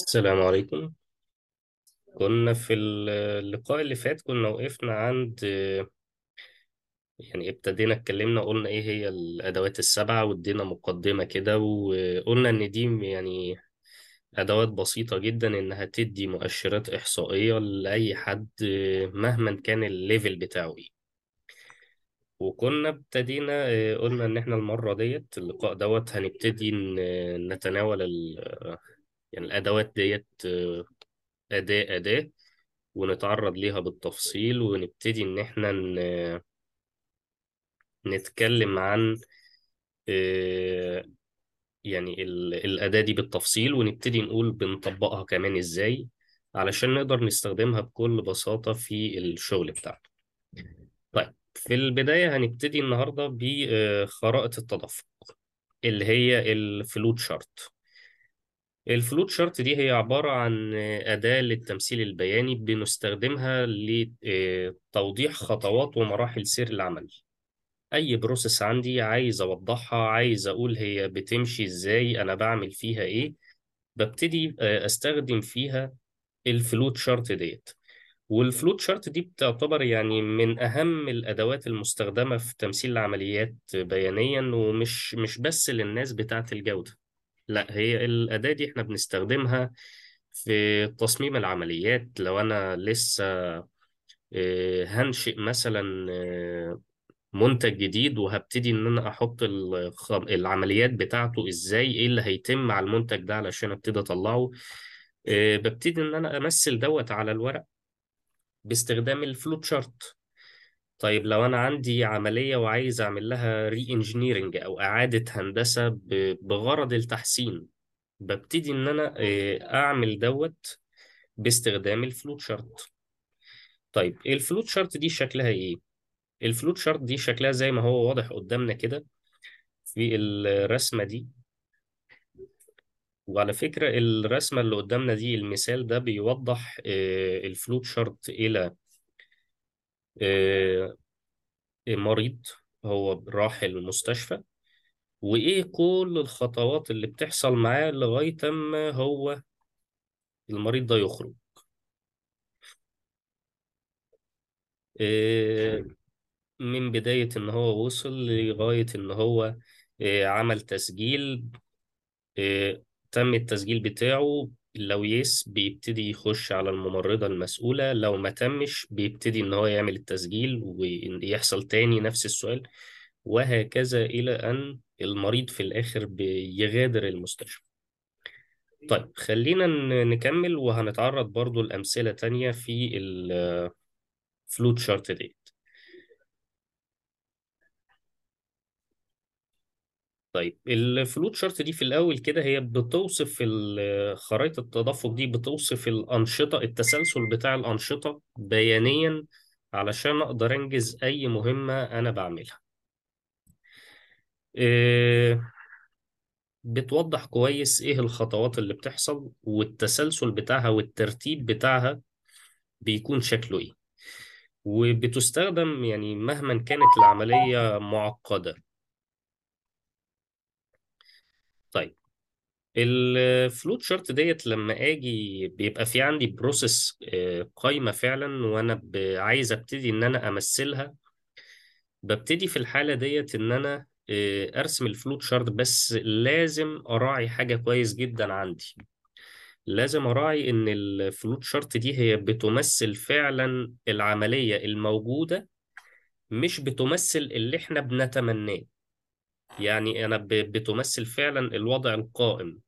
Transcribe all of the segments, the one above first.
السلام عليكم. كنا في اللقاء اللي فات كنا وقفنا عند يعني ابتدينا اتكلمنا قلنا إيه هي الأدوات السبعة وادينا مقدمة كده وقلنا إن دي يعني أدوات بسيطة جدا إنها تدي مؤشرات إحصائية لأي حد مهما كان الليفل بتاعه إيه. وكنا ابتدينا قلنا إن إحنا المرة ديت اللقاء دوت هنبتدي نتناول يعني الأدوات ديت أداة أداة ونتعرض ليها بالتفصيل ونبتدي إن إحنا نتكلم عن آه، يعني ال- الأداة دي بالتفصيل ونبتدي نقول بنطبقها كمان إزاي علشان نقدر نستخدمها بكل بساطة في الشغل بتاعنا. طيب في البداية هنبتدي النهاردة بخرائط التدفق اللي هي ال flow chart. ال flow chart دي هي عبارة عن أداة للتمثيل البياني بنستخدمها لتوضيح خطوات ومراحل سير العمل. أي process عندي عايز أوضحها عايز أقول هي بتمشي إزاي أنا بعمل فيها إيه ببتدي أستخدم فيها ال flow chart ديت. وال flow chart دي بتعتبر يعني من أهم الأدوات المستخدمة في تمثيل العمليات بيانيا ومش مش بس للناس بتاعة الجودة. لا هي الأداة دي إحنا بنستخدمها في تصميم العمليات. لو أنا لسه آه، هنشئ مثلا آه، منتج جديد وهبتدي أنا أحط الخ- العمليات بتاعته إزاي إيه اللي هيتم على المنتج ده علشان أبتدي أطلعه آه، ببتدي إن أنا أمثل دوت على الورق. باستخدام ال flow chart. طيب لو أنا عندي عملية وعايز أعمل لها re-engineering أو إعادة هندسة ب- بغرض التحسين ببتدي إن أنا آه، أعمل دوت باستخدام ال flow chart. طيب ال flow chart دي شكلها إيه؟ ال flow chart دي شكلها زي ما هو واضح قدامنا كده في الرسمة دي. وعلى فكرة الرسمة اللي قدامنا دي المثال ده بيوضح آه، ال flow chart إلى آه، مريض هو راح المستشفى. وإيه كل الخطوات اللي بتحصل معاه لغاية ما هو المريض ده يخرج؟ آه، من بداية إن هو وصل لغاية إن هو عمل تسجيل تم التسجيل بتاعه لو يس بيبتدي يخش على الممرضة المسؤولة لو ما تمش بيبتدي إن هو يعمل التسجيل ويحصل تاني نفس السؤال وهكذا إلى أن المريض في الآخر بيغادر المستشفى. طيب خلينا نكمل وهنتعرض برضو لأمثلة تانية في الفلوت شارت دي طيب الفلوت شارت دي في الأول كده هي بتوصف خرائط التدفق دي بتوصف الأنشطة التسلسل بتاع الأنشطة بيانيا علشان أقدر أنجز أي مهمة أنا بعملها. إيه، بتوضح كويس إيه الخطوات اللي بتحصل والتسلسل بتاعها والترتيب بتاعها بيكون شكله إيه. وبتستخدم يعني مهما كانت العملية معقدة. طيب ال flow chart ديت لما آجي بيبقى في عندي process قايمة فعلا وأنا عايز أبتدي إن أنا أمثلها. ببتدي في الحالة ديت إن أنا آه، أرسم الفلوت شارت بس لازم أراعي حاجة كويس جدا عندي. لازم أراعي إن الفلوت شارت دي هي بتمثل فعلا العملية الموجودة مش بتمثل اللي إحنا بنتمناه. يعني أنا بتمثل فعلا الوضع القائم.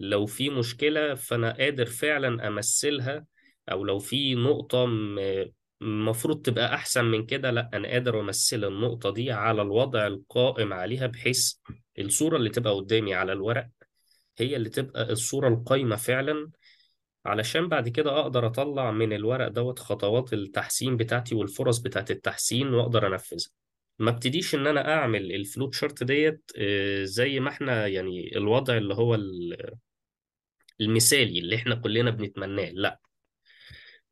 لو في مشكلة فأنا قادر فعلا أمثلها أو لو في نقطة م- المفروض تبقى أحسن من كده لأ أنا قادر أمثل النقطة دي على الوضع القائم عليها بحيث الصورة اللي تبقى قدامي على الورق هي اللي تبقى الصورة القايمة فعلا. علشان بعد كده أقدر أطلع من الورق دوت خطوات التحسين بتاعتي والفرص بتاعت التحسين وأقدر أنفذها. ما ابتديش إن أنا أعمل الفلوت شارت ديت آه، زي ما إحنا يعني الوضع اللي هو المثالي اللي إحنا كلنا بنتمناه لأ.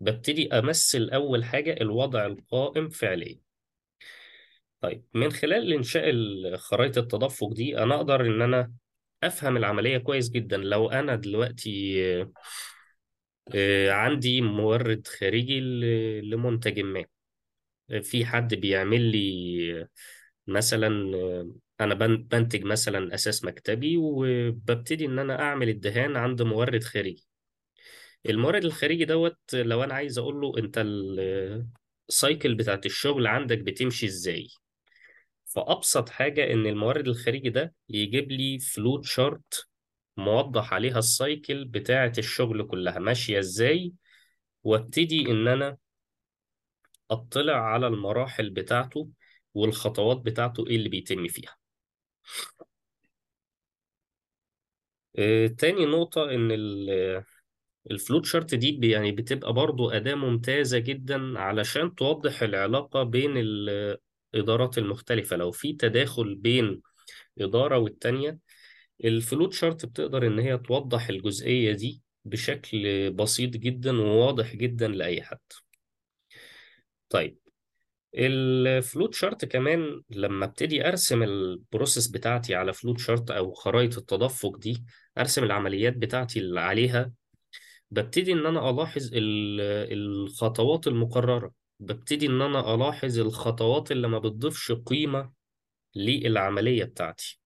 ببتدي أمثل أول حاجة الوضع القائم فعليا. طيب من خلال إنشاء خرائط التدفق دي أنا أقدر إن أنا أفهم العملية كويس جدا. لو أنا دلوقتي آه، عندي مورد خارجي لمنتج ما. في حد بيعمل لي مثلا أنا بن- بنتج مثلا أثاث مكتبي وببتدي إن أنا أعمل الدهان عند مورد خارجي. المورد الخارجي دوت لو أنا عايز أقول له أنت ال- ال cycle بتاعت الشغل عندك بتمشي إزاي؟ فأبسط حاجة إن المورد الخارجي ده يجيب لي flow chart موضح عليها ال cycle بتاعت الشغل كلها ماشية إزاي وأبتدي إن أنا اطلع على المراحل بتاعته والخطوات بتاعته إيه اللي بيتم فيها. آه، تاني نقطة ال- الفلوت شارت دي يعني بتبقى برضو أداة ممتازة جدا علشان توضح العلاقة بين الإدارات المختلفة. لو في تداخل بين إدارة والتانية الفلوت شارت بتقدر إن هي توضح الجزئية دي بشكل بسيط جدا وواضح جدا لأي حد. طيب ال flow chart كمان لما ابتدي ارسم ال process بتاعتي على flow chart أو خرائط التدفق دي ارسم العمليات بتاعتي اللي عليها ببتدي ان أنا الاحظ ال- الخطوات المكررة ببتدي ان أنا الاحظ الخطوات اللي ما بتضيفش قيمة للعملية بتاعتي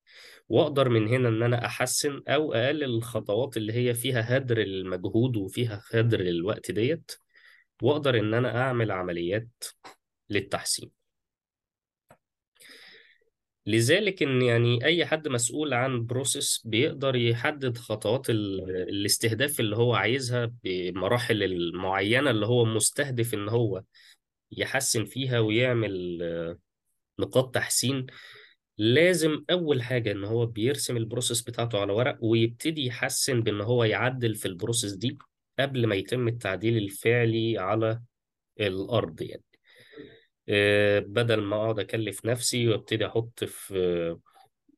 واقدر من هنا ان أنا احسن أو اقلل الخطوات اللي هي فيها هدر المجهود وفيها هدر الوقت ديت. وأقدر إن أنا أعمل عمليات للتحسين. لذلك إن يعني أي حد مسؤول عن process بيقدر يحدد خطوات ال- الاستهداف اللي هو عايزها بمراحل المعينة اللي هو مستهدف إن هو يحسن فيها ويعمل نقاط تحسين. لازم أول حاجة إن هو بيرسم ال process بتاعته على ورق ويبتدي يحسن بإن هو يعدل في ال process دي. قبل ما يتم التعديل الفعلي على الأرض يعني. آه، بدل ما أقعد أكلف نفسي وأبتدي أحط في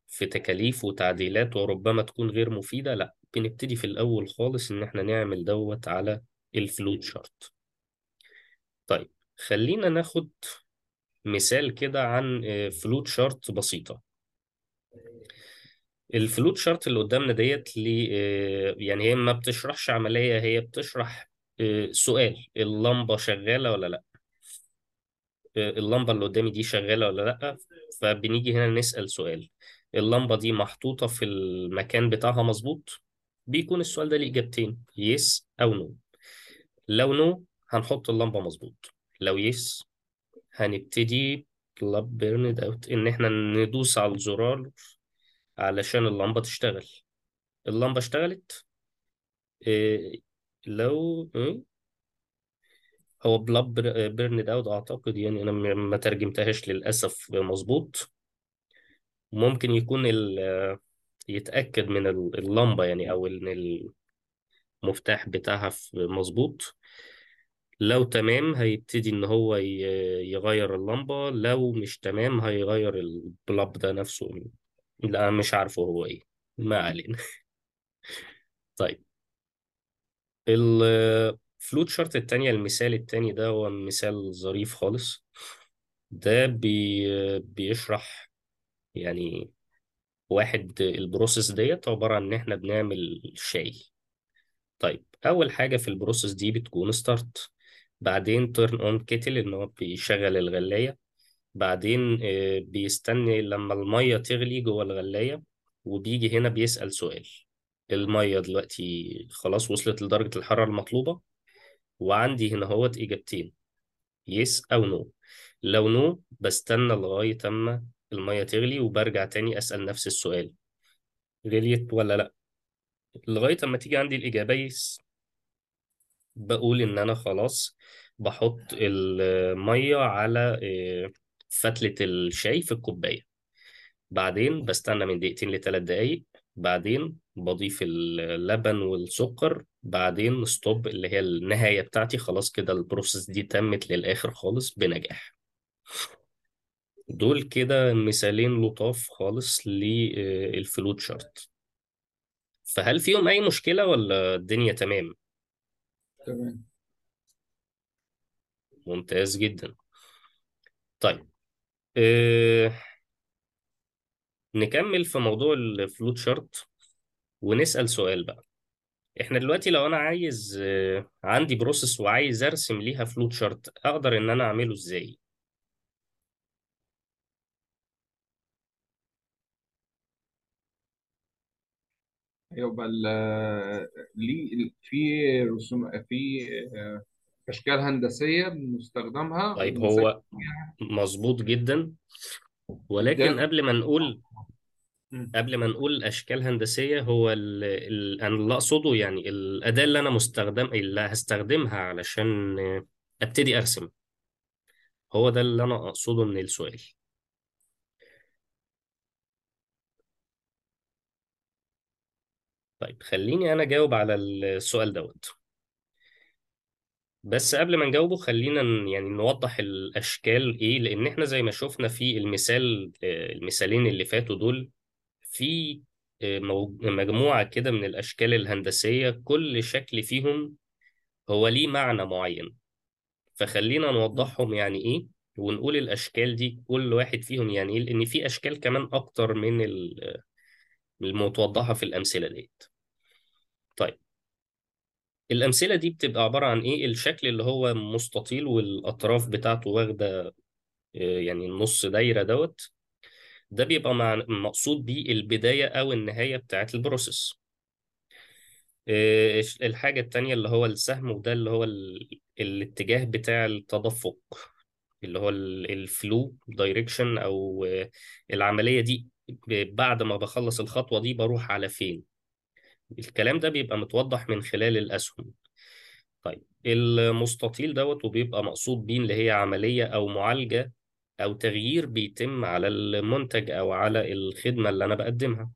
في تكاليف وتعديلات وربما تكون غير مفيدة لا بنبتدي في الأول خالص إن إحنا نعمل دوت على الفلوت شارت. طيب خلينا ناخد مثال كده عن آه، فلوت شارت بسيطة. ال flow chart اللي قدامنا ديت لي آه، يعني هي ما بتشرحش عملية هي بتشرح آه، سؤال اللمبة شغالة ولا لأ؟ اللمبة اللي قدامي دي شغالة ولا لأ؟ فبنيجي هنا نسأل سؤال. اللمبة دي محطوطة في المكان بتاعها مظبوط؟ بيكون السؤال ده ليه إجابتين yes أو no لو no هنحط اللمبة مظبوط. لو yes هنبتدي bulb burned out إن إحنا ندوس على الزرار علشان اللمبة تشتغل. اللمبة اشتغلت. إيه لو إيه؟ هو bulb burned out أعتقد يعني أنا ما ترجمتهاش للأسف مظبوط. ممكن يكون ال- يتأكد من ال- اللمبة يعني أو إن المفتاح بتاعها مظبوط. لو تمام هيبتدي إن هو يغير اللمبة. لو مش تمام هيغير ال bulb ده نفسه. لا مش عارفه هو إيه. ما علينا. طيب. ال flowchart التانية المثال التاني ده هو مثال ظريف خالص. ده بي بيشرح يعني واحد ال process ديت عبارة عن إن إحنا بنعمل شاي. طيب أول حاجة في ال process دي بتكون start بعدين turn on kettle إن هو بيشغل الغلاية. بعدين آه، بيستني لما المية تغلي جوه الغلاية وبيجي هنا بيسأل سؤال. المية دلوقتي خلاص وصلت لدرجة الحرارة المطلوبة وعندي هنا هوت إجابتين yes أو no لو no بستنى لغاية أما المية تغلي وبرجع تاني أسأل نفس السؤال. غليت ولا لأ؟ لغاية أما تيجي عندي الإجابة yes بقول إن أنا خلاص بحط المية على آه، فتلة الشاي في الكوباية. بعدين بستنى من دقيقتين لثلاث دقايق. بعدين بضيف اللبن والسكر. بعدين stop اللي هي النهاية بتاعتي. خلاص كده ال process دي تمت للآخر خالص بنجاح. دول كده مثالين لطاف خالص لل flowchart. فهل فيهم أي مشكلة ولا الدنيا تمام؟ تمام. ممتاز جدا. طيب أه نكمل في موضوع ال flowchart ونسأل سؤال بقى. إحنا دلوقتي لو أنا عايز آه، عندي process وعايز أرسم ليها flowchart أقدر إن أنا أعمله إزاي؟ يبقى ال- ليه في رسوم في اشكال هندسية بنستخدمها طيب هو مظبوط جدا. ولكن ده قبل ما نقول. قبل ما نقول أشكال هندسية هو ال... ال... أنا اللي أقصده يعني الأداة اللي أنا مستخدم اللي هستخدمها علشان أبتدي أرسم. هو ده اللي أنا أقصده من السؤال. طيب خليني أنا أجاوب على السؤال دوت. بس قبل ما نجاوبه خلينا يعني نوضح الأشكال إيه لأن إحنا زي ما شفنا في المثال آه، المثالين اللي فاتوا دول في آه، مو- مجموعة كده من الأشكال الهندسية كل شكل فيهم هو ليه معنى معين. فخلينا نوضحهم يعني إيه ونقول الأشكال دي كل واحد فيهم يعني إيه لأن في أشكال كمان أكتر من ال- المتوضحة في الأمثلة ديت. الأمثلة دي بتبقى عبارة عن إيه؟ الشكل اللي هو مستطيل والأطراف بتاعته واخدة آه، يعني النص دايرة دوت. ده بيبقى مع مقصود بيه البداية أو النهاية بتاعت ال process. آه، الحاجة التانية اللي هو السهم وده اللي هو ال... الاتجاه بتاع التدفق اللي هو ال flow direction أو آه، العملية دي. بعد ما بخلص الخطوة دي بروح على فين؟ الكلام ده بيبقى متوضح من خلال الأسهم. طيب المستطيل دوت وبيبقى مقصود بيه اللي هي عملية أو معالجة أو تغيير بيتم على المنتج أو على الخدمة اللي أنا بقدمها.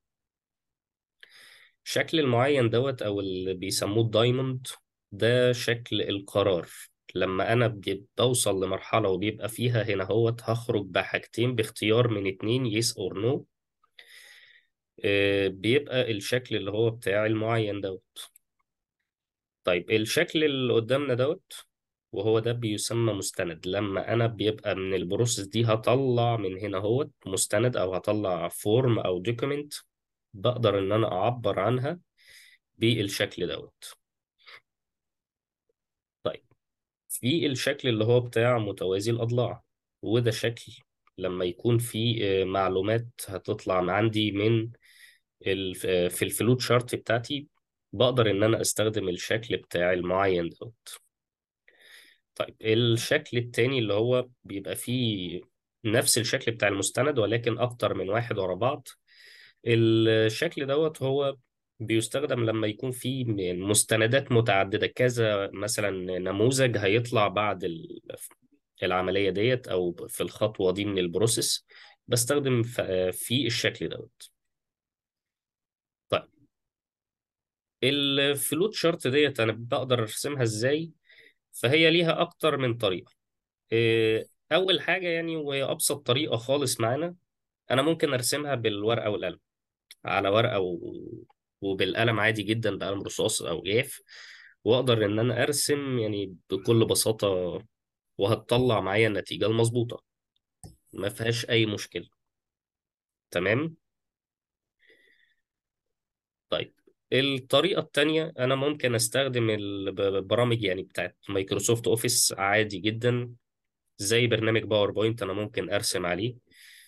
الشكل المعين دوت أو اللي بيسموه الدايموند ده شكل القرار. لما أنا بوصل لمرحلة وبيبقى فيها هنا هوت هخرج بحاجتين باختيار من اتنين yes or no. آه، بيبقى الشكل اللي هو بتاع المعين دوت. طيب الشكل اللي قدامنا دوت وهو ده بيسمى مستند. لما أنا بيبقى من ال process دي هطلع من هنا هو مستند أو هطلع form أو document بقدر إن أنا أعبر عنها بالشكل دوت. طيب في الشكل اللي هو بتاع متوازي الأضلاع وده شكل لما يكون في آه، معلومات هتطلع عندي من آه، في الفلوت شارت بتاعتي بقدر إن أنا أستخدم الشكل بتاع المعين دوت. طيب الشكل التاني اللي هو بيبقى فيه نفس الشكل بتاع المستند ولكن أكتر من واحد ورا بعض الشكل دوت هو بيستخدم لما يكون في مستندات متعددة. كذا مثلا نموذج هيطلع بعد ال- العملية ديت أو في الخطوة دي من ال process بستخدم في الشكل دوت طيب ال flowchart ديت أنا بقدر أرسمها إزاي؟ فهي ليها أكتر من طريقة. إيه، أول حاجة يعني وهي أبسط طريقة خالص معانا أنا ممكن أرسمها بالورقة والقلم. على ورقة و... وبالقلم عادي جدا بقلم رصاص أو جاف. وأقدر إن أنا أرسم يعني بكل بساطة وهتطلع معايا النتيجة المظبوطة. ما فيهاش أي مشكلة. تمام؟ طيب. الطريقة التانية أنا ممكن أستخدم البرامج يعني بتاعت Microsoft Office عادي جدا زي برنامج PowerPoint أنا ممكن أرسم عليه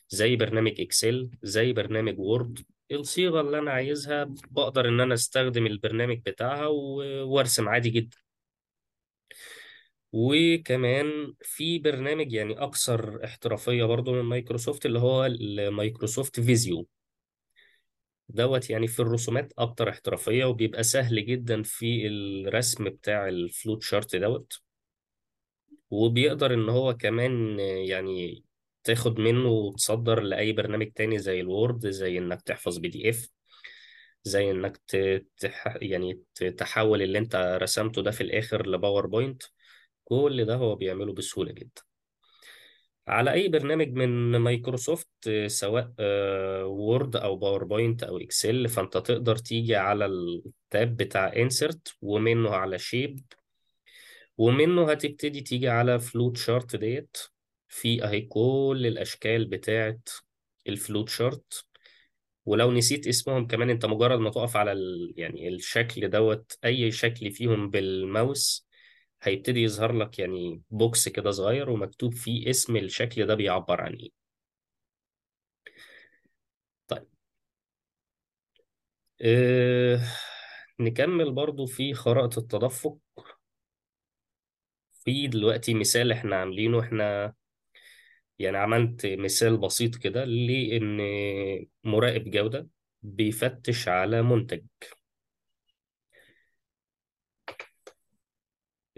زي برنامج Excel زي برنامج Word الصيغة اللي أنا عايزها بقدر إن أنا أستخدم البرنامج بتاعها و- وأرسم عادي جدا. وكمان في برنامج يعني أكثر احترافية برضو من مايكروسوفت اللي هو ال Microsoft Visio دوت يعني في الرسومات أكتر احترافية وبيبقى سهل جدا في الرسم بتاع ال flowchart دوت. وبيقدر إن هو كمان يعني تاخد منه وتصدر لأي برنامج تاني زي ال Word زي إنك تحفظ PDF زي إنك ت- تح يعني تحول اللي أنت رسمته ده في الآخر ل PowerPoint كل ده هو بيعمله بسهولة جدا. على أي برنامج من مايكروسوفت آه، سواء آه، Word أو PowerPoint أو Excel فأنت تقدر تيجي على ال tab بتاع insert ومنه على shape ومنه هتبتدي تيجي على flowchart ديت. في أهي كل الأشكال بتاعت ال flowchart ولو نسيت اسمهم كمان أنت مجرد ما تقف على ال... يعني الشكل دوت أي شكل فيهم بالماوس هيبتدي يظهر لك يعني box كده صغير ومكتوب فيه اسم الشكل ده بيعبر عن إيه. طيب. آه... نكمل برضو في خرائط التدفق. في دلوقتي مثال إحنا عاملينه إحنا يعني عملت مثال بسيط كده لإن مراقب جودة بيفتش على منتج.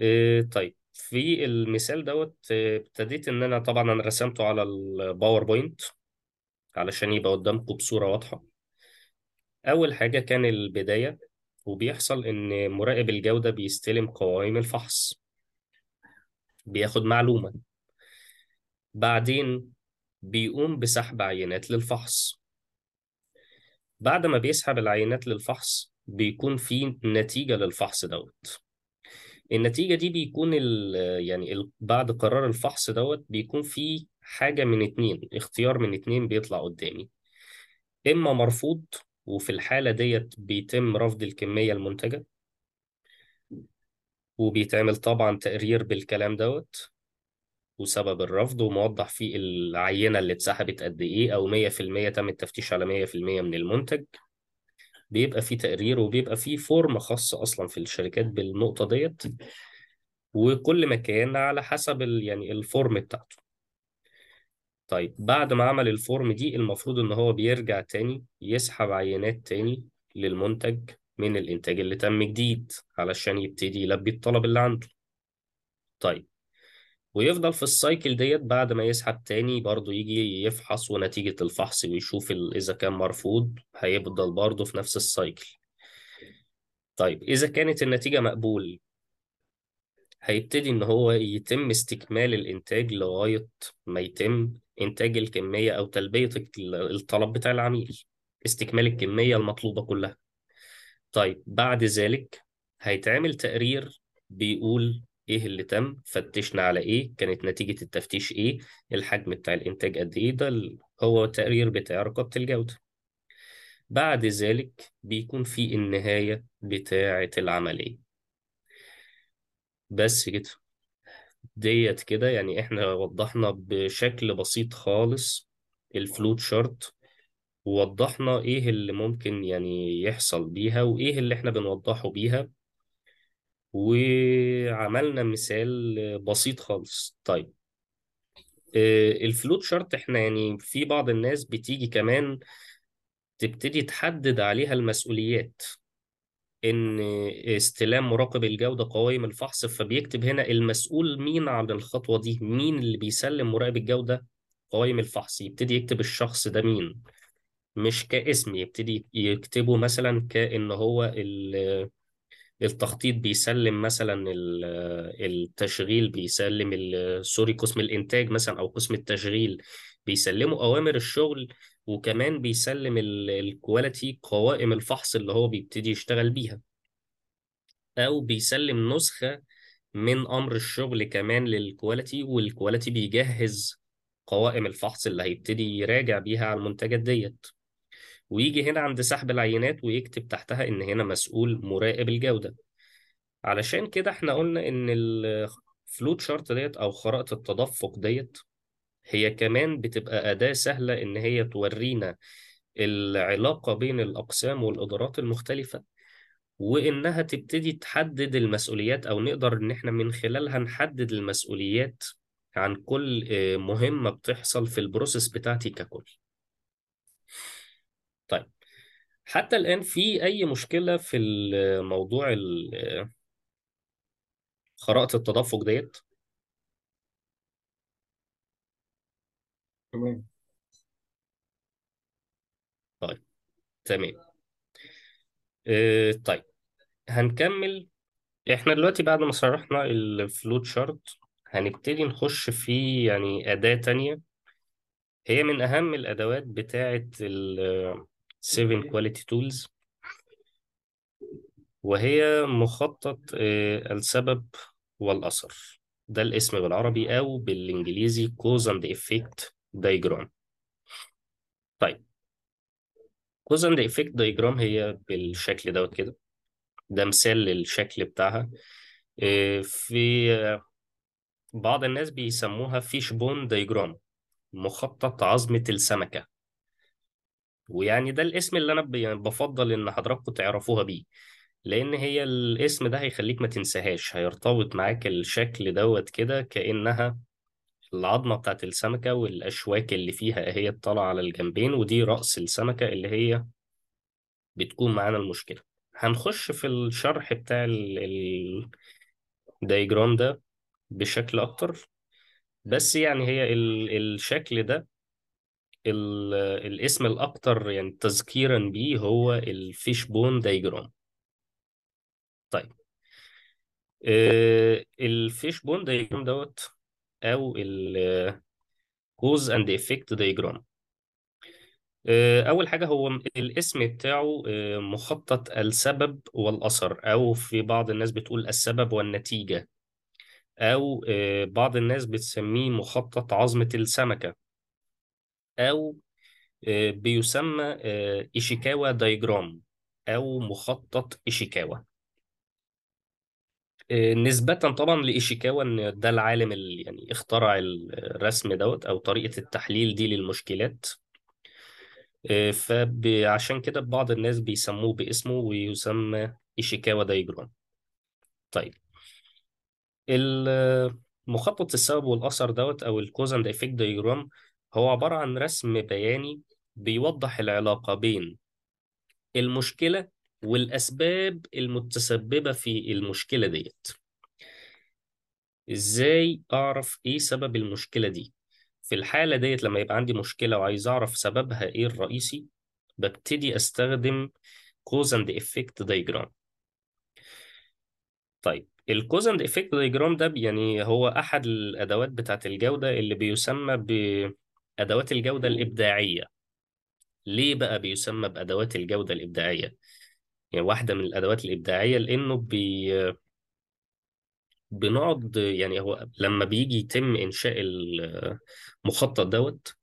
آه... طيب. في المثال دوت آه، ابتديت إن أنا طبعا أنا رسمته على الباوربوينت علشان يبقى قدامكم بصورة واضحة. أول حاجة كان البداية وبيحصل إن مراقب الجودة بيستلم قوائم الفحص. بياخد معلومة. بعدين بيقوم بسحب عينات للفحص. بعد ما بيسحب العينات للفحص بيكون في نتيجة للفحص دوت. النتيجة دي بيكون ال يعني ال بعد قرار الفحص دوت بيكون في حاجة من اتنين اختيار من اتنين بيطلع قدامي. إما مرفوض وفي الحالة ديت بيتم رفض الكمية المنتجة. وبيتعمل طبعا تقرير بالكلام دوت. وسبب الرفض وموضح فيه العينة اللي اتسحبت قد إيه أو 100% تم التفتيش على 100% من المنتج. بيبقى فيه تقرير وبيبقى فيه فورمة خاصة أصلا في الشركات بالنقطة ديت. وكل مكان على حسب ال يعني الفورم بتاعته. طيب بعد ما عمل ال form دي المفروض إن هو بيرجع تاني يسحب عينات تاني للمنتج من الإنتاج اللي تم جديد علشان يبتدي يلبي الطلب اللي عنده. طيب ويفضل في ال cycle ديت بعد ما يسحب تاني برضه يجي يفحص ونتيجة الفحص ويشوف إذا كان مرفوض هيفضل برضه في نفس السايكل طيب إذا كانت النتيجة مقبول هيبتدي إن هو يتم استكمال الإنتاج لغاية ما يتم إنتاج الكمية أو تلبية ال- الطلب بتاع العميل استكمال الكمية المطلوبة كلها. طيب بعد ذلك هيتعمل تقرير بيقول إيه اللي تم فتشنا على إيه كانت نتيجة التفتيش إيه الحجم بتاع الإنتاج قد إيه ده هو التقرير بتاع رقابة الجودة. بعد ذلك بيكون في النهاية بتاعة العملية. بس كده. ديت كده يعني إحنا وضحنا بشكل بسيط خالص الفلوت شارت ووضحنا إيه اللي ممكن يعني يحصل بيها وإيه اللي إحنا بنوضحه بيها. وعملنا مثال بسيط خالص. طيب آه، الفلوت شارت إحنا يعني في بعض الناس بتيجي كمان تبتدي تحدد عليها المسؤوليات إن استلام مراقب الجودة قوائم الفحص فبيكتب هنا المسؤول مين عن الخطوة دي مين اللي بيسلم مراقب الجودة قوائم الفحص يبتدي يكتب الشخص ده مين. مش كاسم يبتدي يكتبه مثلا كأن هو ال التخطيط بيسلم مثلا ال- التشغيل بيسلم سوري قسم الإنتاج مثلا أو قسم التشغيل بيسلموا أوامر الشغل وكمان بيسلم ال- ال quality قوائم الفحص اللي هو بيبتدي يشتغل بيها. أو بيسلم نسخة من أمر الشغل كمان لل quality وال quality بيجهز قوائم الفحص اللي هيبتدي يراجع بيها على المنتجات ديت. ويجي هنا عند سحب العينات ويكتب تحتها إن هنا مسؤول مراقب الجودة. علشان كده إحنا قلنا إن ال flow chart ديت أو خرائط التدفق ديت هي كمان بتبقى أداة سهلة إن هي تورينا العلاقة بين الأقسام والإدارات المختلفة وإنها تبتدي تحدد المسؤوليات أو نقدر إن إحنا من خلالها نحدد المسؤوليات عن كل آه، مهمة بتحصل في البروسيس بتاعتي ككل طيب حتى الآن في أي مشكلة في الموضوع ال- خرائط التدفق ديت؟ تمام. طيب تمام. آه، طيب. هنكمل. إحنا دلوقتي بعد ما شرحنا الفلوت شارت هنبتدي نخش في يعني أداة تانية. هي من أهم الأدوات بتاعة ال 7 Quality Tools. وهي مخطط آه، السبب والأثر. ده الاسم بالعربي أو بالإنجليزي Cause and Effect Diagram. طيب. cause and effect diagram هي بالشكل دوت كده. ده مثال للشكل بتاعها. إيه، في بعض الناس بيسموها fishbone diagram مخطط عظمة السمكة. ويعني ده الاسم اللي أنا بفضل إن حضراتكم تعرفوها بيه لأن هي الاسم ده هيخليك ما تنساهاش هيرتبط معاك الشكل دوت كده كأنها العظمة بتاعت السمكة والأشواك اللي فيها هي طالعة على الجنبين ودي رأس السمكة اللي هي بتكون معانا المشكلة. هنخش في الشرح بتاع ال- الدايجرام ده بشكل أكتر بس يعني هي ال- الشكل ده الاسم الأكتر يعني تذكيرا بيه هو ال fishbone diagram. طيب. آه، ال fishbone diagram دوت أو ال cause and effect diagram. أول حاجة هو الاسم بتاعه آه، مخطط السبب والأثر أو في بعض الناس بتقول السبب والنتيجة أو آه، بعض الناس بتسميه مخطط عظمة السمكة. أو آه، بيسمى آه، إيشيكاوا diagram أو مخطط إيشيكاوا آه، نسبة طبعا لإيشيكاوا إن ده العالم اللي يعني اخترع الرسم دوت أو طريقة التحليل دي للمشكلات. آه، فعشان كده بعض الناس بيسموه باسمه ويسمى إيشيكاوا diagram. طيب. المخطط السبب والأثر دوت أو ال cause and effect diagram هو عبارة عن رسم بياني بيوضح العلاقة بين المشكلة والأسباب المتسببة في المشكلة ديت. إزاي أعرف إيه سبب المشكلة دي؟ في الحالة ديت لما يبقى عندي مشكلة وعايز أعرف سببها إيه الرئيسي ببتدي أستخدم cause and effect diagram. طيب ال cause and effect diagram ده يعني هو أحد الأدوات بتاعت الجودة اللي بيسمى بادوات الجودة الإبداعية. ليه بقى بيسمى بأدوات الجودة الإبداعية؟ يعني واحدة من الأدوات الإبداعية لأنه بي بنقعد يعني هو لما بيجي يتم إنشاء المخطط دوت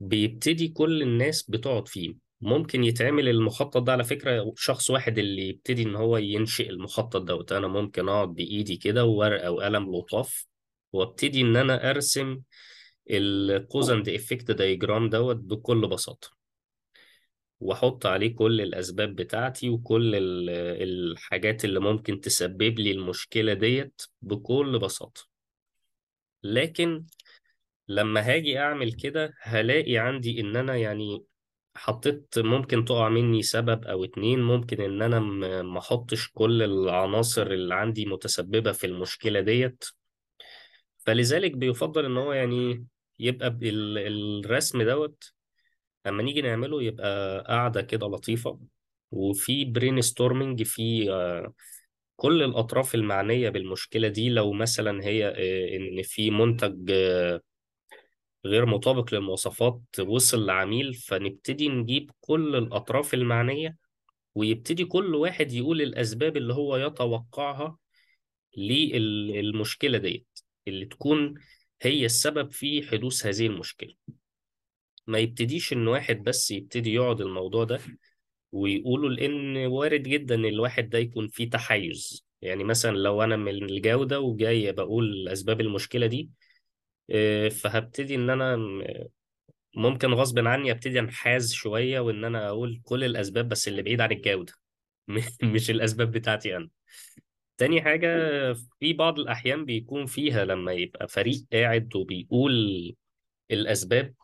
بيبتدي كل الناس بتقعد فيه. ممكن يتعمل المخطط ده على فكرة شخص واحد اللي يبتدي إن هو ينشئ المخطط دوت. أنا ممكن أقعد بإيدي كده وورقة وقلم لطاف وأبتدي إن أنا أرسم ال cause and effect diagram دوت بكل بساطة. وأحط عليه كل الأسباب بتاعتي وكل ال- الحاجات اللي ممكن تسبب لي المشكلة ديت بكل بساطة. لكن لما هاجي أعمل كده هلاقي عندي إن أنا يعني حطيت ممكن تقع مني سبب أو اتنين ممكن إن أنا ما أحطش كل العناصر اللي عندي متسببة في المشكلة ديت. فلذلك بيفضل إن هو يعني يبقى ال- الرسم دوت اما نيجي نعمله يبقى قاعدة كده لطيفة وفي brainstorming في آه، كل الأطراف المعنية بالمشكلة دي. لو مثلا هي آه، إن في منتج آه، غير مطابق للمواصفات وصل لعميل فنبتدي نجيب كل الأطراف المعنية ويبتدي كل واحد يقول الأسباب اللي هو يتوقعها للمشكلة ديت. اللي تكون هي السبب في حدوث هذه المشكلة. ما يبتديش إن واحد بس يبتدي يقعد الموضوع ده ويقولوا لأن وارد جدا إن الواحد ده يكون فيه تحيز. يعني مثلا لو أنا من الجودة وجاي بقول أسباب المشكلة دي آه، فهبتدي إن أنا ممكن غصب عني أبتدي أنحاز شوية وإن أنا أقول كل الأسباب بس اللي بعيد عن الجودة. مش الأسباب بتاعتي أنا. تاني حاجة في بعض الأحيان بيكون فيها لما يبقى فريق قاعد وبيقول الأسباب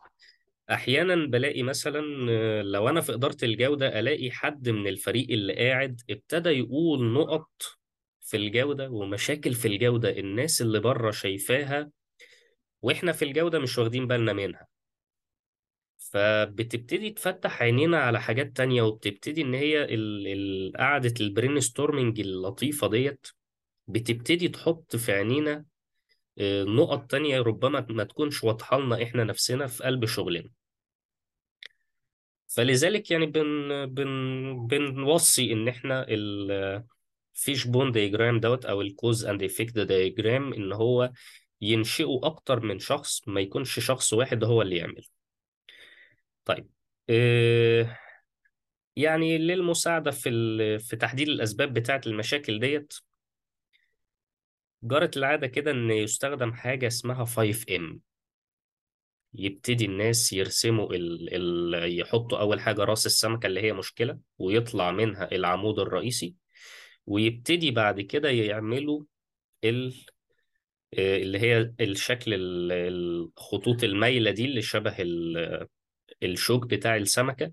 أحيانا بلاقي مثلا آه، لو أنا في إدارة الجودة ألاقي حد من الفريق اللي قاعد ابتدى يقول نقط في الجودة ومشاكل في الجودة الناس اللي بره شايفاها وإحنا في الجودة مش واخدين بالنا منها. فبتبتدي تفتح عينينا على حاجات تانية وبتبتدي إن هي قعدة ال brainstorming اللطيفة ديت بتبتدي تحط في عينينا آه، نقط تانية ربما ما تكونش واضحة لنا إحنا نفسنا في قلب شغلنا. فلذلك يعني بن بن بنوصي إن إحنا ال fishbone diagram دوت أو ال cause and effect diagram إن هو ينشئه أكتر من شخص ما يكونش شخص واحد هو اللي يعمل طيب آه، يعني للمساعدة في. في تحديد الأسباب بتاعة المشاكل ديت جرت العادة كده إن يستخدم حاجة اسمها 5M يبتدي الناس يرسموا ال... ال... يحطوا أول حاجة رأس السمكة اللي هي مشكلة ويطلع منها العمود الرئيسي ويبتدي بعد كده يعملوا ال... آه، اللي هي الشكل ال- الخطوط المايلة دي اللي شبه ال- الشوك بتاع السمكة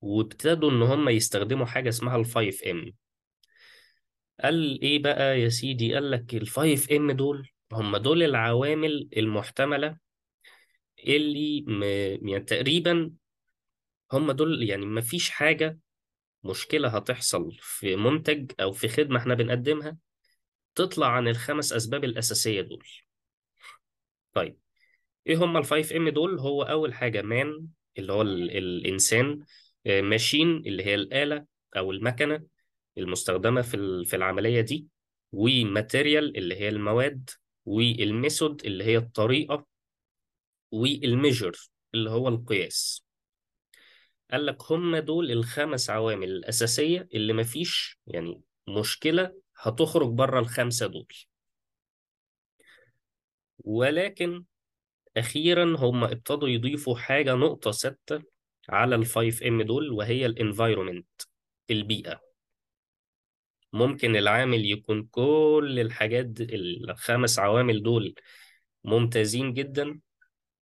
وابتدوا إن هم يستخدموا حاجة اسمها ال 5M قال إيه بقى يا سيدي؟ قال لك ال 5M دول هم دول العوامل المحتملة اللي م... يعني تقريبا هم دول يعني ما فيش حاجة مشكلة هتحصل في منتج أو في خدمة إحنا بنقدمها تطلع عن الخمس أسباب الأساسية دول. طيب. إيه هم ال five M دول؟ هو أول حاجة man اللي هو ال الإنسان machine اللي هي الآلة أو المكنة المستخدمة في في العملية دي و material اللي هي المواد وال method اللي هي الطريقة وال measure اللي هو القياس. قال لك هم دول الخمس عوامل الأساسية اللي مفيش يعني مشكلة هتخرج بره الخمسة دول. ولكن أخيرا هم ابتدوا يضيفوا حاجة نقطة ستة على ال five M دول وهي ال environment البيئة. ممكن العامل يكون كل الحاجات الخمس عوامل دول ممتازين جدا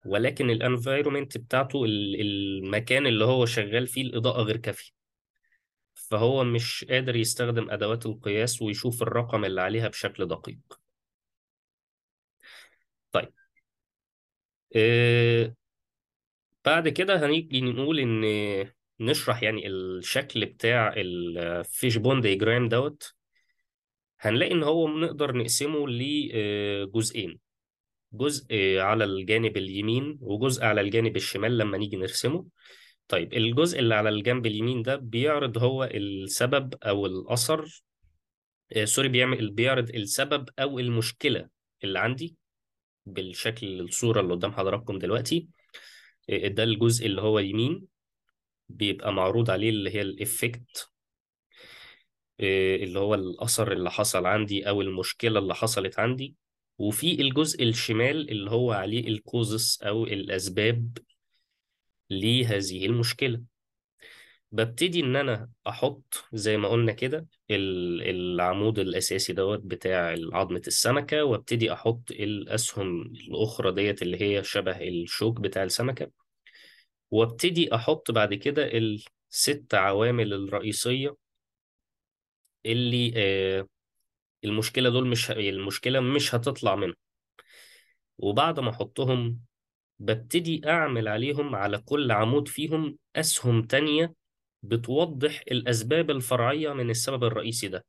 ولكن ال environment بتاعته ال- المكان اللي هو شغال فيه الإضاءة غير كافية. فهو مش قادر يستخدم أدوات القياس ويشوف الرقم اللي عليها بشكل دقيق طيب آه، بعد كده هنيجي نقول إن نشرح يعني الشكل بتاع ال fishbone diagram دوت. هنلاقي إن هو نقدر نقسمه لجزئين جزء على الجانب اليمين وجزء على الجانب الشمال لما نيجي نرسمه. طيب الجزء اللي على الجنب اليمين ده بيعرض هو السبب أو الأثر آه، سوري بيعمل بيعرض السبب أو المشكلة اللي عندي. بالشكل الصورة اللي قدام حضراتكم دلوقتي آه، ده الجزء اللي هو يمين بيبقى معروض عليه اللي هي ال effect اللي هو الأثر اللي حصل عندي أو المشكلة اللي حصلت عندي وفي الجزء الشمال اللي هو عليه الكوزس أو الأسباب لهذه المشكلة. ببتدي إن أنا أحط زي ما قلنا كده ال- العمود الأساسي دوت بتاع عظمة السمكة وأبتدي أحط الأسهم الأخرى ديت اللي هي شبه الشوك بتاع السمكة. وأبتدي أحط بعد كده الست عوامل الرئيسية اللي آه، المشكلة دول مش ه- المشكلة مش هتطلع منهم وبعد ما أحطهم ببتدي أعمل عليهم على كل عمود فيهم أسهم تانية بتوضح الأسباب الفرعية من السبب الرئيسي ده.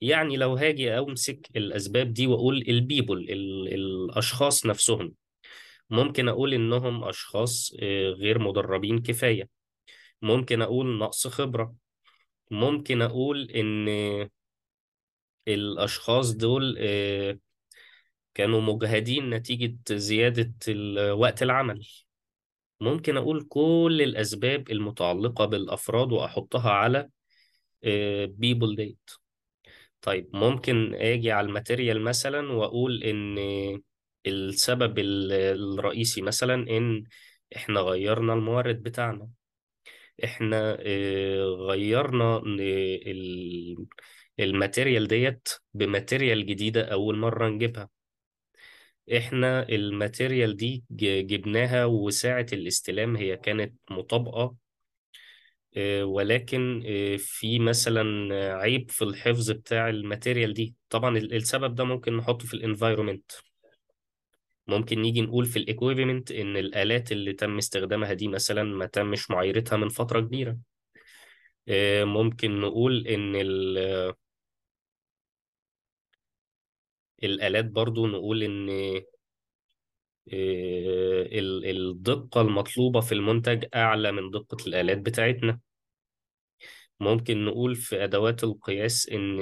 يعني لو هاجي أمسك الأسباب دي وأقول البيبل ال- الأشخاص نفسهم ممكن أقول إنهم أشخاص آه، غير مدربين كفاية. ممكن أقول نقص خبرة. ممكن أقول إن الأشخاص دول آه، كانوا مجهدين نتيجة زيادة وقت العمل. ممكن أقول كل الأسباب المتعلقة بالأفراد وأحطها على people ديت طيب ممكن أجي على ال material مثلا وأقول إن السبب ال- الرئيسي مثلا إن إحنا غيرنا المورد بتاعنا. إحنا آه، غيرنا ال- ال material ديت ب material جديدة أول مرة نجيبها. إحنا ال material دي جبناها وساعة الاستلام هي كانت مطابقة آه، ولكن آه، في مثلا عيب في الحفظ بتاع ال material دي. طبعا ال- السبب ده ممكن نحطه في ال environment ممكن نيجي نقول في الايكويفمنت إن الآلات اللي تم استخدامها دي مثلا ما تمش معايرتها من فترة كبيرة. آه، ممكن نقول إن ال- الآلات برضو نقول إن آه، ال- الدقة المطلوبة في المنتج أعلى من دقة الآلات بتاعتنا. ممكن نقول في أدوات القياس إن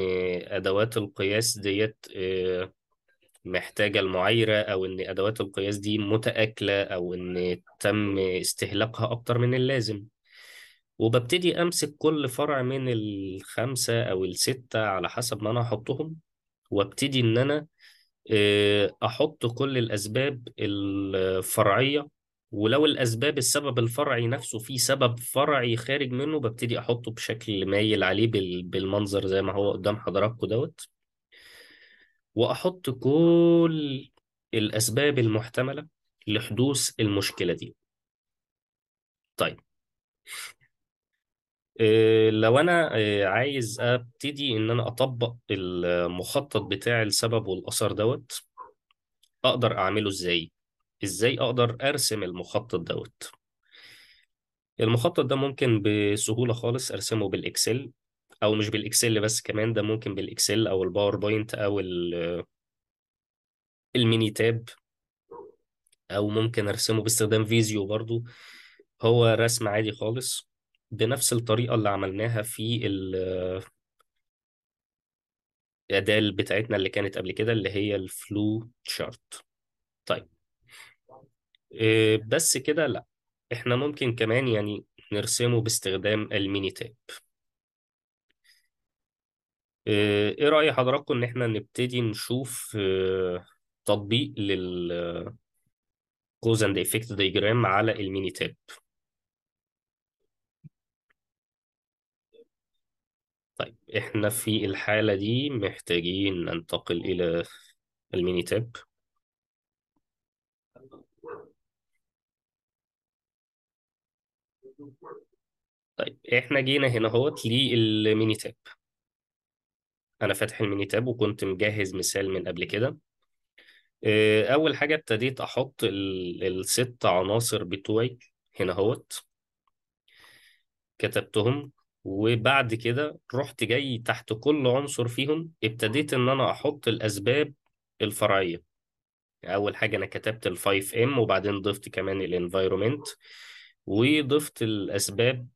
أدوات القياس ديت آه، محتاجة المعايرة أو إن أدوات القياس دي متآكلة أو إن تم استهلاكها أكتر من اللازم. وببتدي أمسك كل فرع من الخمسة أو الستة على حسب ما أنا هحطهم. وابتدي إن أنا آه، أحط كل الأسباب الفرعية. ولو الأسباب السبب الفرعي نفسه في سبب فرعي خارج منه ببتدي أحطه بشكل مايل عليه بال- بالمنظر زي ما هو قدام حضراتكم دوت. وأحط كل الأسباب المحتملة لحدوث المشكلة دي. طيب. آه، لو أنا آه، عايز أبتدي إن أنا أطبق المخطط بتاع السبب والاثر دوت أقدر أعمله إزاي؟ إزاي أقدر أرسم المخطط دوت؟ المخطط ده ممكن بسهولة خالص أرسمه بالإكسل أو مش بال Excel بس كمان ده ممكن بال Excel أو ال PowerPoint أو ال- Minitab أو ممكن أرسمه باستخدام Visio برضو. هو رسم عادي خالص. بنفس الطريقة اللي عملناها في ال- الأداة بتاعتنا اللي كانت قبل كده اللي هي ال flow chart. طيب. إيه، بس كده لا. إحنا ممكن كمان يعني نرسمه باستخدام ال Minitab. إيه إيه رأي حضراتكم إن إحنا نبتدي نشوف آه، تطبيق لل cause and effect diagram على ال Minitab طيب إحنا في الحالة دي محتاجين ننتقل إلى ال Minitab طيب إحنا جينا هنا أهوت لل Minitab أنا فاتح ال Minitab وكنت مجهز مثال من قبل كده. آه، أول حاجة ابتديت أحط ال- الست عناصر بتوعي هنا أهوت. كتبتهم وبعد كده رحت جاي تحت كل عنصر فيهم ابتديت إن أنا أحط الأسباب الفرعية. أول حاجة أنا كتبت ال 5 M وبعدين ضفت كمان ال environment وضفت الأسباب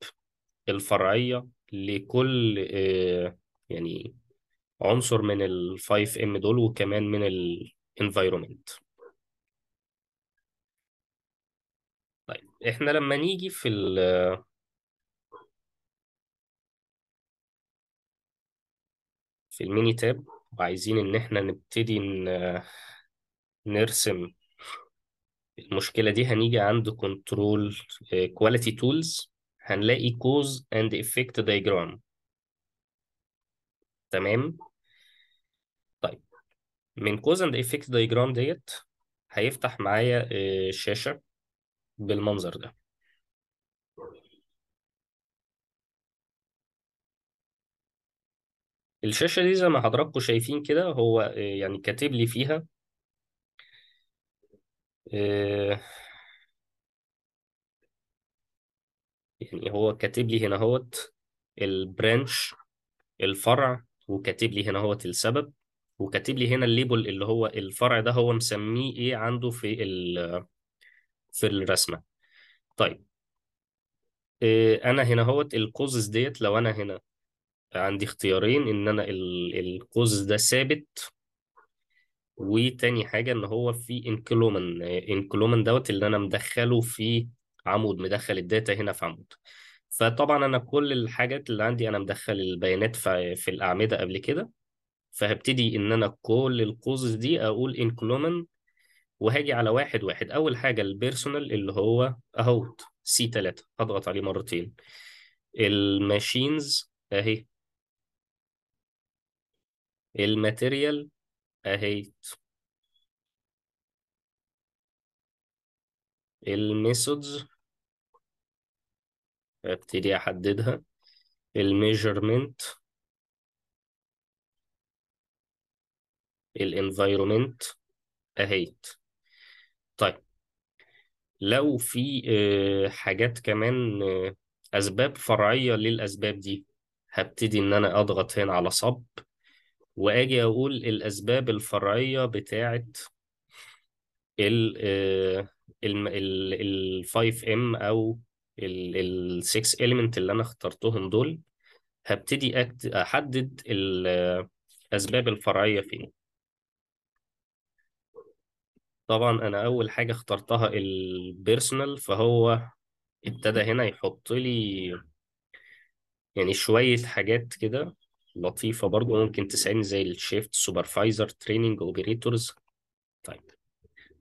الفرعية لكل آه، يعني عنصر من ال 5 M دول وكمان من ال environment طيب إحنا لما نيجي في في ال Minitab وعايزين إن إحنا نبتدي نرسم المشكلة دي. هنيجي عند control quality tools هنلاقي cause and effect diagram تمام؟ طيب. من cause and effect diagram ديت هيفتح معايا آه، شاشة بالمنظر ده. الشاشة دي زي ما حضراتكم شايفين كده هو آه، يعني كاتب لي فيها آه، يعني هو كاتب لي هنا هوت ال branch الفرع وكاتب لي هنا هوت السبب وكاتب لي هنا ال label اللي هو الفرع ده هو مسميه إيه عنده في في الرسمة. طيب إيه أنا هنا هوت ال causes ديت لو أنا هنا عندي اختيارين إن أنا ال causes ده ثابت. وتاني حاجة إن هو في in column in column دوت اللي أنا مدخله في عمود مدخل الداتا هنا في عمود. فطبعا أنا كل الحاجات اللي عندي أنا مدخل البيانات في, في الأعمدة قبل كده. فهبتدي إن أنا كل ال causes دي أقول in column وهاجي على واحد واحد. أول حاجة ال personnel اللي هو أهوت C 3 هضغط عليه مرتين. ال machines أهي. ال material أهي. ال methods. أبتدي أحددها. ال measurement. ال environment. اهيت طيب. لو في آه، حاجات كمان آه، أسباب فرعية للأسباب دي هبتدي إن أنا أضغط هنا على صب وآجي أقول الأسباب الفرعية بتاعت ال ال ال 5 ام أو ال 6 element اللي أنا اخترتهم دول. هبتدي أحدد الاسباب الفرعية فين. طبعا أنا أول حاجة اخترتها ال personnel فهو ابتدى هنا يحط لي يعني شوية حاجات كده. لطيفة برضو ممكن تساعدني زي ال shift supervisor training operators طيب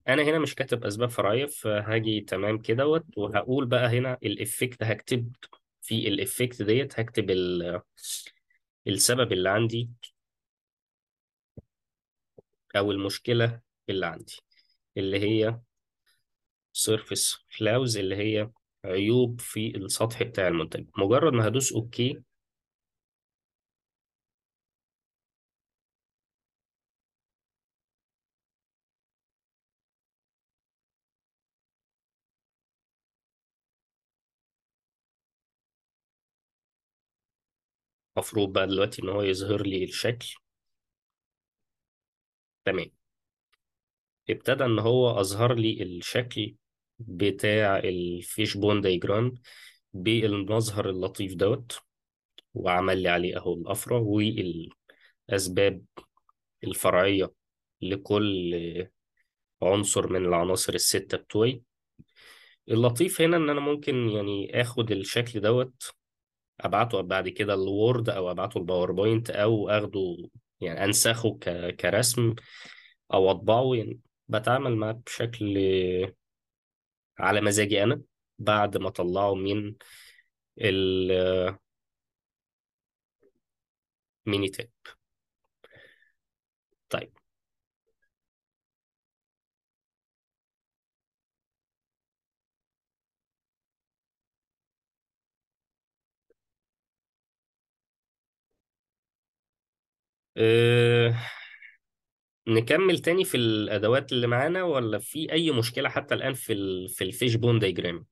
أنا هنا مش كاتب أسباب فرعية فهاجي تمام كده وهقول بقى هنا ال effect هكتب في ال effect ديت هكتب ال- السبب اللي عندي أو المشكلة اللي عندي اللي هي surface flaws اللي هي عيوب في السطح بتاع المنتج. مجرد ما هدوس OK المفروض بقى دلوقتي إن هو يظهر لي الشكل. تمام. ابتدى إن هو أظهر لي الشكل بتاع ال fishbone diagram بالمظهر اللطيف دوت وعمل لي عليه أهو الأفرع والأسباب الفرعية لكل عنصر من العناصر الستة بتوعي. اللطيف هنا إن أنا ممكن يعني آخد الشكل دوت أبعته بعد كده ال Word أو أبعته ال PowerPoint أو أخده يعني أنسخه. كرسم أو أطبعه يعني بتعامل معاه بشكل على مزاجي أنا بعد ما اطلعه من ال Minitab طيب أه... نكمل تاني في الأدوات اللي معانا ولا في أي مشكلة حتى الآن في ال... في ال fishbone diagram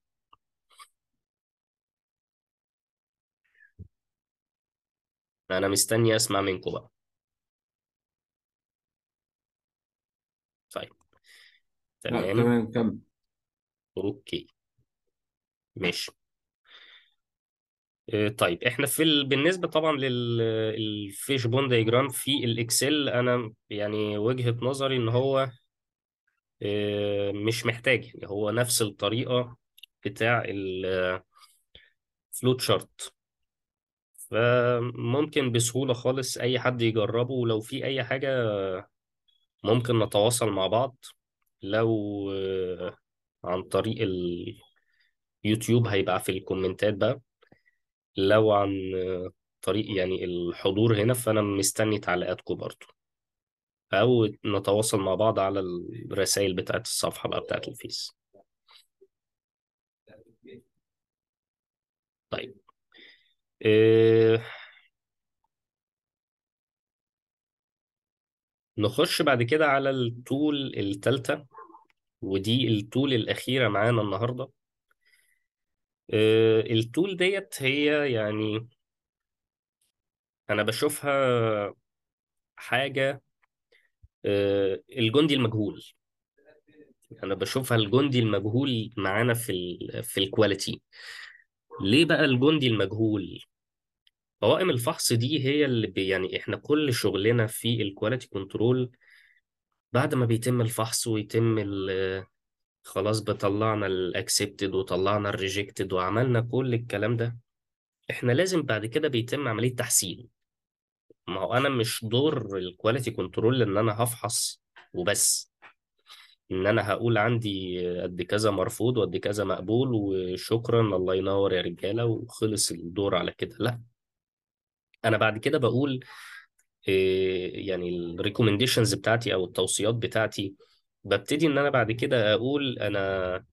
أنا مستني أسمع منكم بقى. طيب. تمام. تمام كمل. okay. ماشي. آه، طيب إحنا في ال... بالنسبة طبعا لل fishbone diagram في ال Excel أنا يعني وجهة نظري إن هو آه، مش محتاج يعني هو نفس الطريقة بتاع ال flowchart فممكن بسهولة خالص أي حد يجربه ولو في أي حاجة ممكن نتواصل مع بعض. لو آه، عن طريق اليوتيوب هيبقى في الكومنتات بقى. لو عن طريق يعني الحضور هنا فأنا مستني تعليقاتكم برضو. أو نتواصل مع بعض على الرسائل بتاعت الصفحة بقى بتاعت الفيس. طيب. إيه نخش بعد كده على التول التالتة ودي التول الأخيرة معانا النهاردة. التول ديت هي يعني أنا بشوفها حاجة إيه الجندي المجهول. أنا بشوفها الجندي المجهول معانا في ال في الكواليتي ليه بقى الجندي المجهول؟ قوائم الفحص دي هي اللي بي يعني إحنا كل شغلنا في ال quality control بعد ما بيتم الفحص ويتم خلاص بطلعنا ال accepted وطلعنا ال rejected وعملنا كل الكلام ده. إحنا لازم بعد كده بيتم عملية تحسين. ما هو أنا مش دور ال quality control إن أنا هفحص وبس. إن أنا هقول عندي قد كذا مرفوض وقد كذا مقبول وشكرا الله ينور يا رجالة وخلص الدور على كده. لا. أنا بعد كده بقول إيه يعني الريكومنديشنز بتاعتي أو التوصيات بتاعتي ببتدي إن أنا بعد كده أقول أنا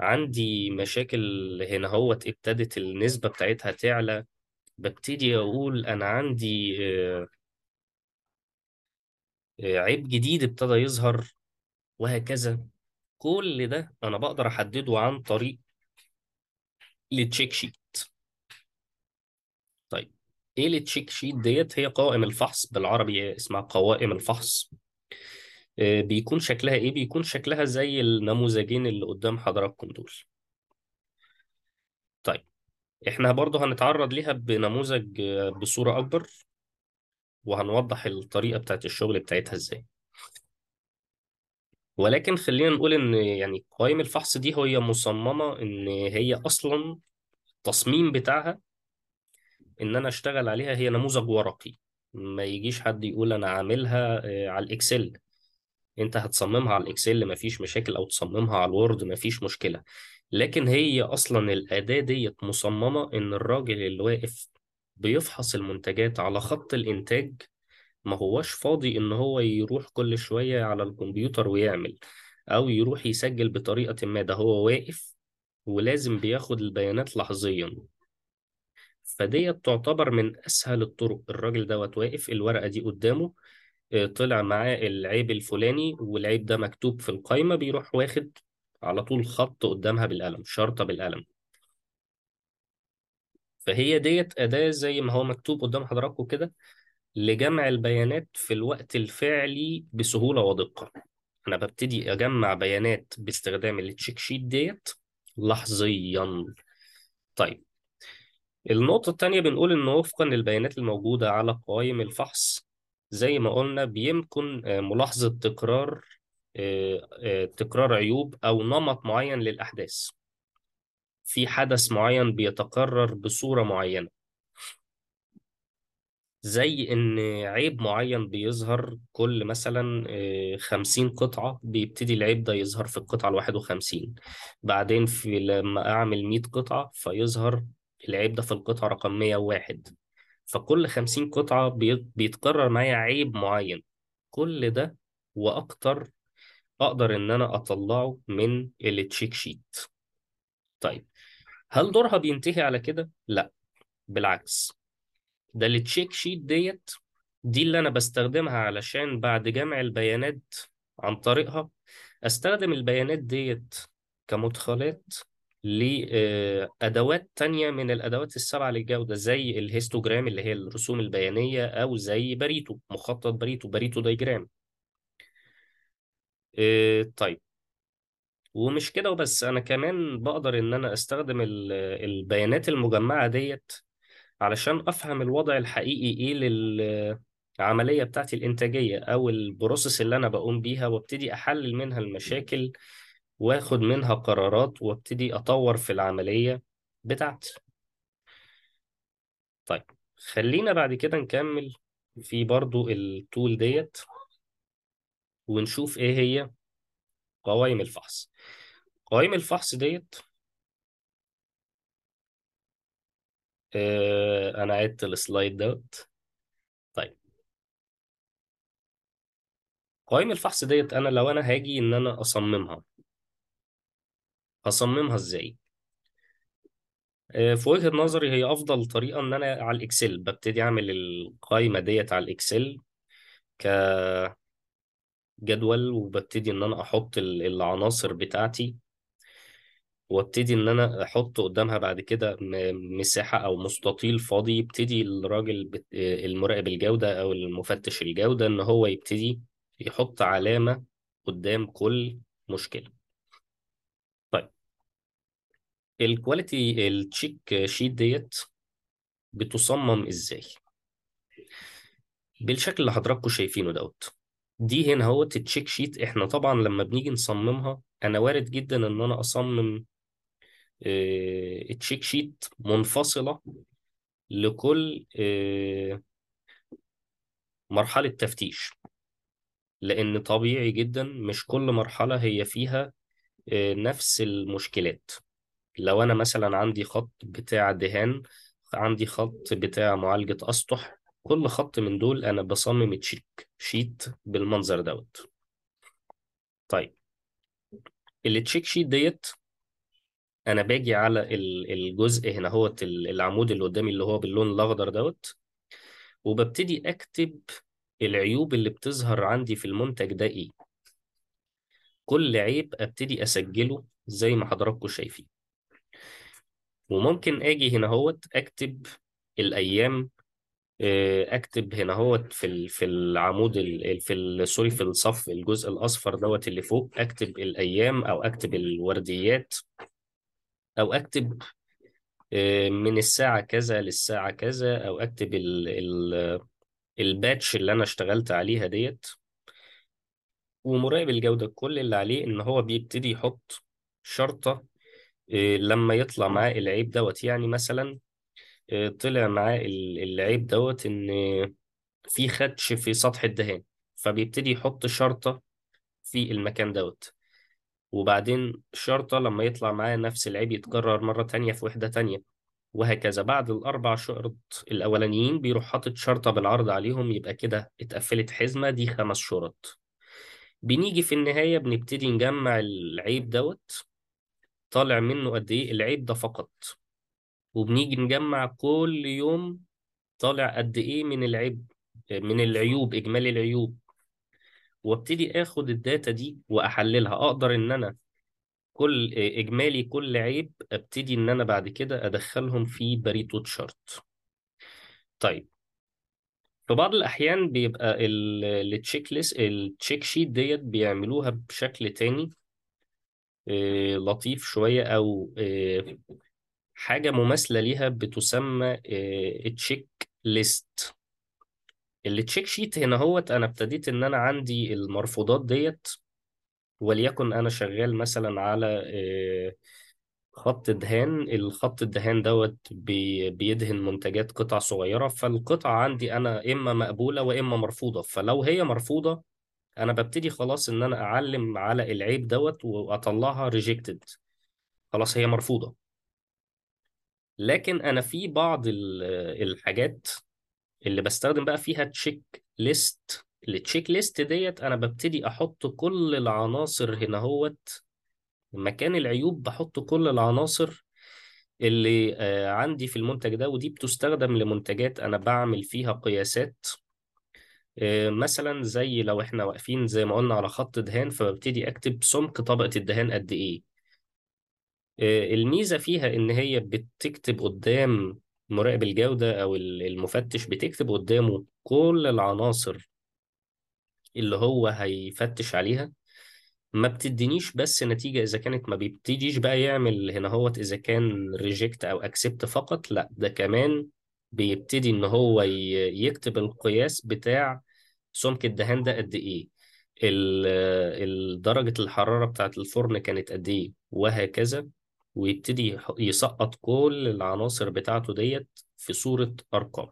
عندي مشاكل هنا هوت ابتدت النسبة بتاعتها تعلى ببتدي أقول أنا عندي آه، آه، عيب جديد ابتدى يظهر وهكذا. كل ده أنا بقدر أحدده عن طريق ال check sheet طيب إيه ال check sheet ديت؟ هي قوائم الفحص بالعربي اسمها قوائم الفحص. بيكون شكلها إيه؟ بيكون شكلها زي النموذجين اللي قدام حضراتكم دول. طيب إحنا برضه هنتعرض ليها بنموذج آه، بصورة أكبر وهنوضح الطريقة بتاعت الشغل بتاعتها إزاي. ولكن خلينا نقول إن يعني قوائم الفحص دي هي مصممة إن هي أصلا التصميم بتاعها إن أنا أشتغل عليها هي نموذج ورقي. ما يجيش حد يقول أنا عاملها آه، على ال Excel. انت هتصممها على ال Excel مفيش مشاكل أو تصممها على ال Word مفيش مشكلة. لكن هي أصلا الأداة ديت مصممة إن الراجل اللي واقف بيفحص المنتجات على خط الإنتاج ما هوش فاضي إن هو يروح كل شوية على الكمبيوتر ويعمل أو يروح يسجل بطريقة ما. ده هو واقف ولازم بياخد البيانات لحظيا. فديت تعتبر من أسهل الطرق. الراجل دوت واقف الورقة دي قدامه طلع معاه العيب الفلاني والعيب ده مكتوب في القائمة بيروح واخد على طول خط قدامها بالقلم شرطة بالقلم. فهي ديت أداة زي ما هو مكتوب قدام حضراتكم كده لجمع البيانات في الوقت الفعلي بسهولة ودقة أنا ببتدي أجمع بيانات باستخدام التشيك شيت ديت لحظيا. طيب النقطة التانية بنقول إن وفقا للبيانات الموجودة على قوائم الفحص زي ما قلنا بيمكن آه، ملاحظة تكرار آه، آه، تكرار عيوب أو نمط معين للأحداث. في حدث معين بيتكرر بصورة معينة. زي إن عيب معين بيظهر كل مثلا خمسين قطعة بيبتدي العيب ده يظهر في القطعة الواحد وخمسين. بعدين في لما أعمل مية قطعة فيظهر العيب ده في القطعة رقم مية وواحد. فكل خمسين قطعة بي- بيتكرر معايا عيب معين. كل ده وأكتر أقدر إن أنا أطلعه من ال check sheet طيب هل دورها بينتهي على كده؟ لا بالعكس. ده ال check sheet ديت دي اللي أنا بستخدمها علشان بعد جمع البيانات عن طريقها أستخدم البيانات ديت كمدخلات لأدوات تانية من الأدوات السبعة للجودة زي ال histogram اللي هي الرسوم البيانية أو زي باريتو مخطط باريتو Pareto diagram. آه، طيب. ومش كده وبس أنا كمان بقدر إن أنا أستخدم ال- البيانات المجمعة ديت علشان أفهم الوضع الحقيقي إيه للعملية بتاعتي الإنتاجية أو البروسيس اللي أنا بقوم بيها وأبتدي أحلل منها المشاكل واخد منها قرارات وابتدي أطور في العملية بتاعتي. طيب خلينا بعد كده نكمل في برضو التول ديت ونشوف إيه هي قوائم الفحص. قوائم الفحص ديت آه أنا عدت ال slide دوت. طيب. قوائم الفحص ديت أنا لو أنا هاجي إن أنا أصممها هصممها إزاي؟ آه، في وجهة نظري هي أفضل طريقة إن أنا على ال Excel ببتدي أعمل القائمة ديت على ال Excel كجدول وببتدي إن أنا أحط ال- العناصر بتاعتي وأبتدي إن أنا أحط قدامها بعد كده م- مساحة أو مستطيل فاضي يبتدي الراجل آه، المراقب الجودة أو المفتش الجودة إن هو يبتدي يحط علامة قدام كل مشكلة طيب ال quality ال check sheet ديت بتصمم إزاي؟ بالشكل اللي حضراتكم شايفينه دوت. دي هنا هو ال check sheet إحنا طبعا لما بنيجي نصممها أنا وارد جدا إن أنا أصمم آه check sheet منفصلة لكل آه مرحلة تفتيش. لأن طبيعي جدا مش كل مرحلة هي فيها آه نفس المشكلات. لو أنا مثلا عندي خط بتاع دهان عندي خط بتاع معالجة أسطح كل خط من دول أنا بصمم check sheet بالمنظر دوت. طيب ال check sheet ديت أنا باجي على ال- الجزء هنا هو العمود اللي قدامي اللي هو باللون الأخضر دوت وببتدي أكتب العيوب اللي بتظهر عندي في المنتج ده إيه. كل عيب أبتدي أسجله زي ما حضراتكم شايفين. وممكن آجي هنا هوت أكتب الأيام آه، أكتب هنا هوت في في العمود ال- في sorry في الصف الجزء الأصفر دوت اللي فوق أكتب الأيام أو أكتب الورديات أو أكتب آه، من الساعة كذا للساعة كذا أو أكتب ال ال ال batch اللي أنا اشتغلت عليها ديت. ومراقب الجودة كل اللي عليه إن هو بيبتدي يحط شرطة آه، لما يطلع معاه العيب دوت يعني مثلا آه، طلع معاه ال- العيب دوت إن في خدش في سطح الدهان فبيبتدي يحط شرطة في المكان دوت. وبعدين شرطة لما يطلع معاه نفس العيب يتكرر مرة تانية في وحدة تانية وهكذا. بعد الأربع شرط الأولانيين بيروح حاطط شرطة بالعرض عليهم يبقى كده اتقفلت حزمة دي خمس شرط. بنيجي في النهاية بنبتدي نجمع العيب دوت. طالع منه قد إيه؟ العيب ده فقط. وبنيجي نجمع كل يوم طالع قد إيه من العيب من العيوب إجمالي العيوب. وابتدي آخد ال data دي وأحللها. أقدر إن أنا كل إجمالي كل عيب أبتدي إن أنا بعد كده أدخلهم في Pareto chart. طيب. في بعض الأحيان بيبقى ال check list ال check sheet ديت بيعملوها بشكل تاني. لطيف شوية أو آه، حاجة مماثلة ليها بتسمى check list ال check sheet هنا هوت أنا ابتديت إن أنا عندي المرفوضات ديت وليكن أنا شغال مثلا على آه، خط دهان. الخط الدهان دوت بي- بيدهن منتجات قطع صغيرة فالقطعة عندي أنا إما مقبولة وإما مرفوضة. فلو هي مرفوضة أنا ببتدي خلاص إن أنا أعلم على العيب دوت وأطلعها rejected خلاص هي مرفوضة. لكن أنا في بعض ال- الحاجات اللي بستخدم بقى فيها check list ال check list ديت أنا ببتدي أحط كل العناصر هنا هوت. مكان العيوب بحط كل العناصر اللي آه، عندي في المنتج ده ودي بتستخدم لمنتجات أنا بعمل فيها قياسات. مثلا زي لو إحنا واقفين زي ما قلنا على خط دهان فببتدي أكتب سمك طبقة الدهان قد إيه. آه، الميزة فيها إن هي بتكتب قدام مراقب الجودة ال- المفتش بتكتب قدامه كل العناصر اللي هو هيفتش عليها. ما بتدينيش بس نتيجة إذا كانت ما بيبتديش بقى يعمل هنا هوت إذا كان ريجكت أو أكسبت فقط لأ ده كمان بيبتدي إن هو يكتب القياس بتاع سمك الدهان ده قد ال- درجة الحرارة بتاعت الفرن كانت قد إيه وهكذا. ويبتدي يسقط كل العناصر بتاعته ديت في صورة أرقام.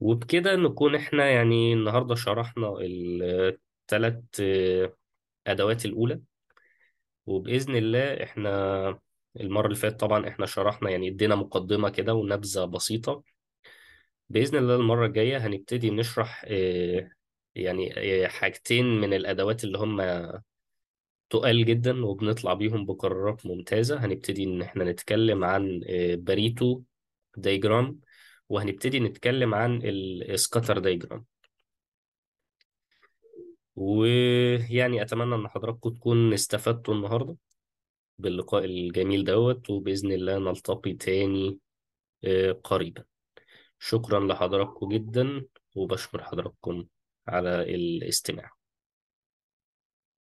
وبكده نكون إحنا يعني النهاردة شرحنا الثلاث أدوات الأولى. وبإذن الله إحنا المرة اللي فاتت طبعا إحنا شرحنا يعني إدينا مقدمة كده ونبذة بسيطة. بإذن الله المرة الجاية هنبتدي نشرح آه، يعني آه، حاجتين من الأدوات اللي هم تقال جدا وبنطلع بيهم بقرارات ممتازة. هنبتدي إن إحنا نتكلم عن آه، Pareto diagram وهنبتدي نتكلم عن ال scatter diagram ويعني أتمنى إن حضراتكم تكونوا استفدتوا النهاردة. باللقاء الجميل دوت وبإذن الله نلتقي تاني آه، قريبا. شكرا لحضراتكم جدا وبشكر حضراتكم على الاستماع.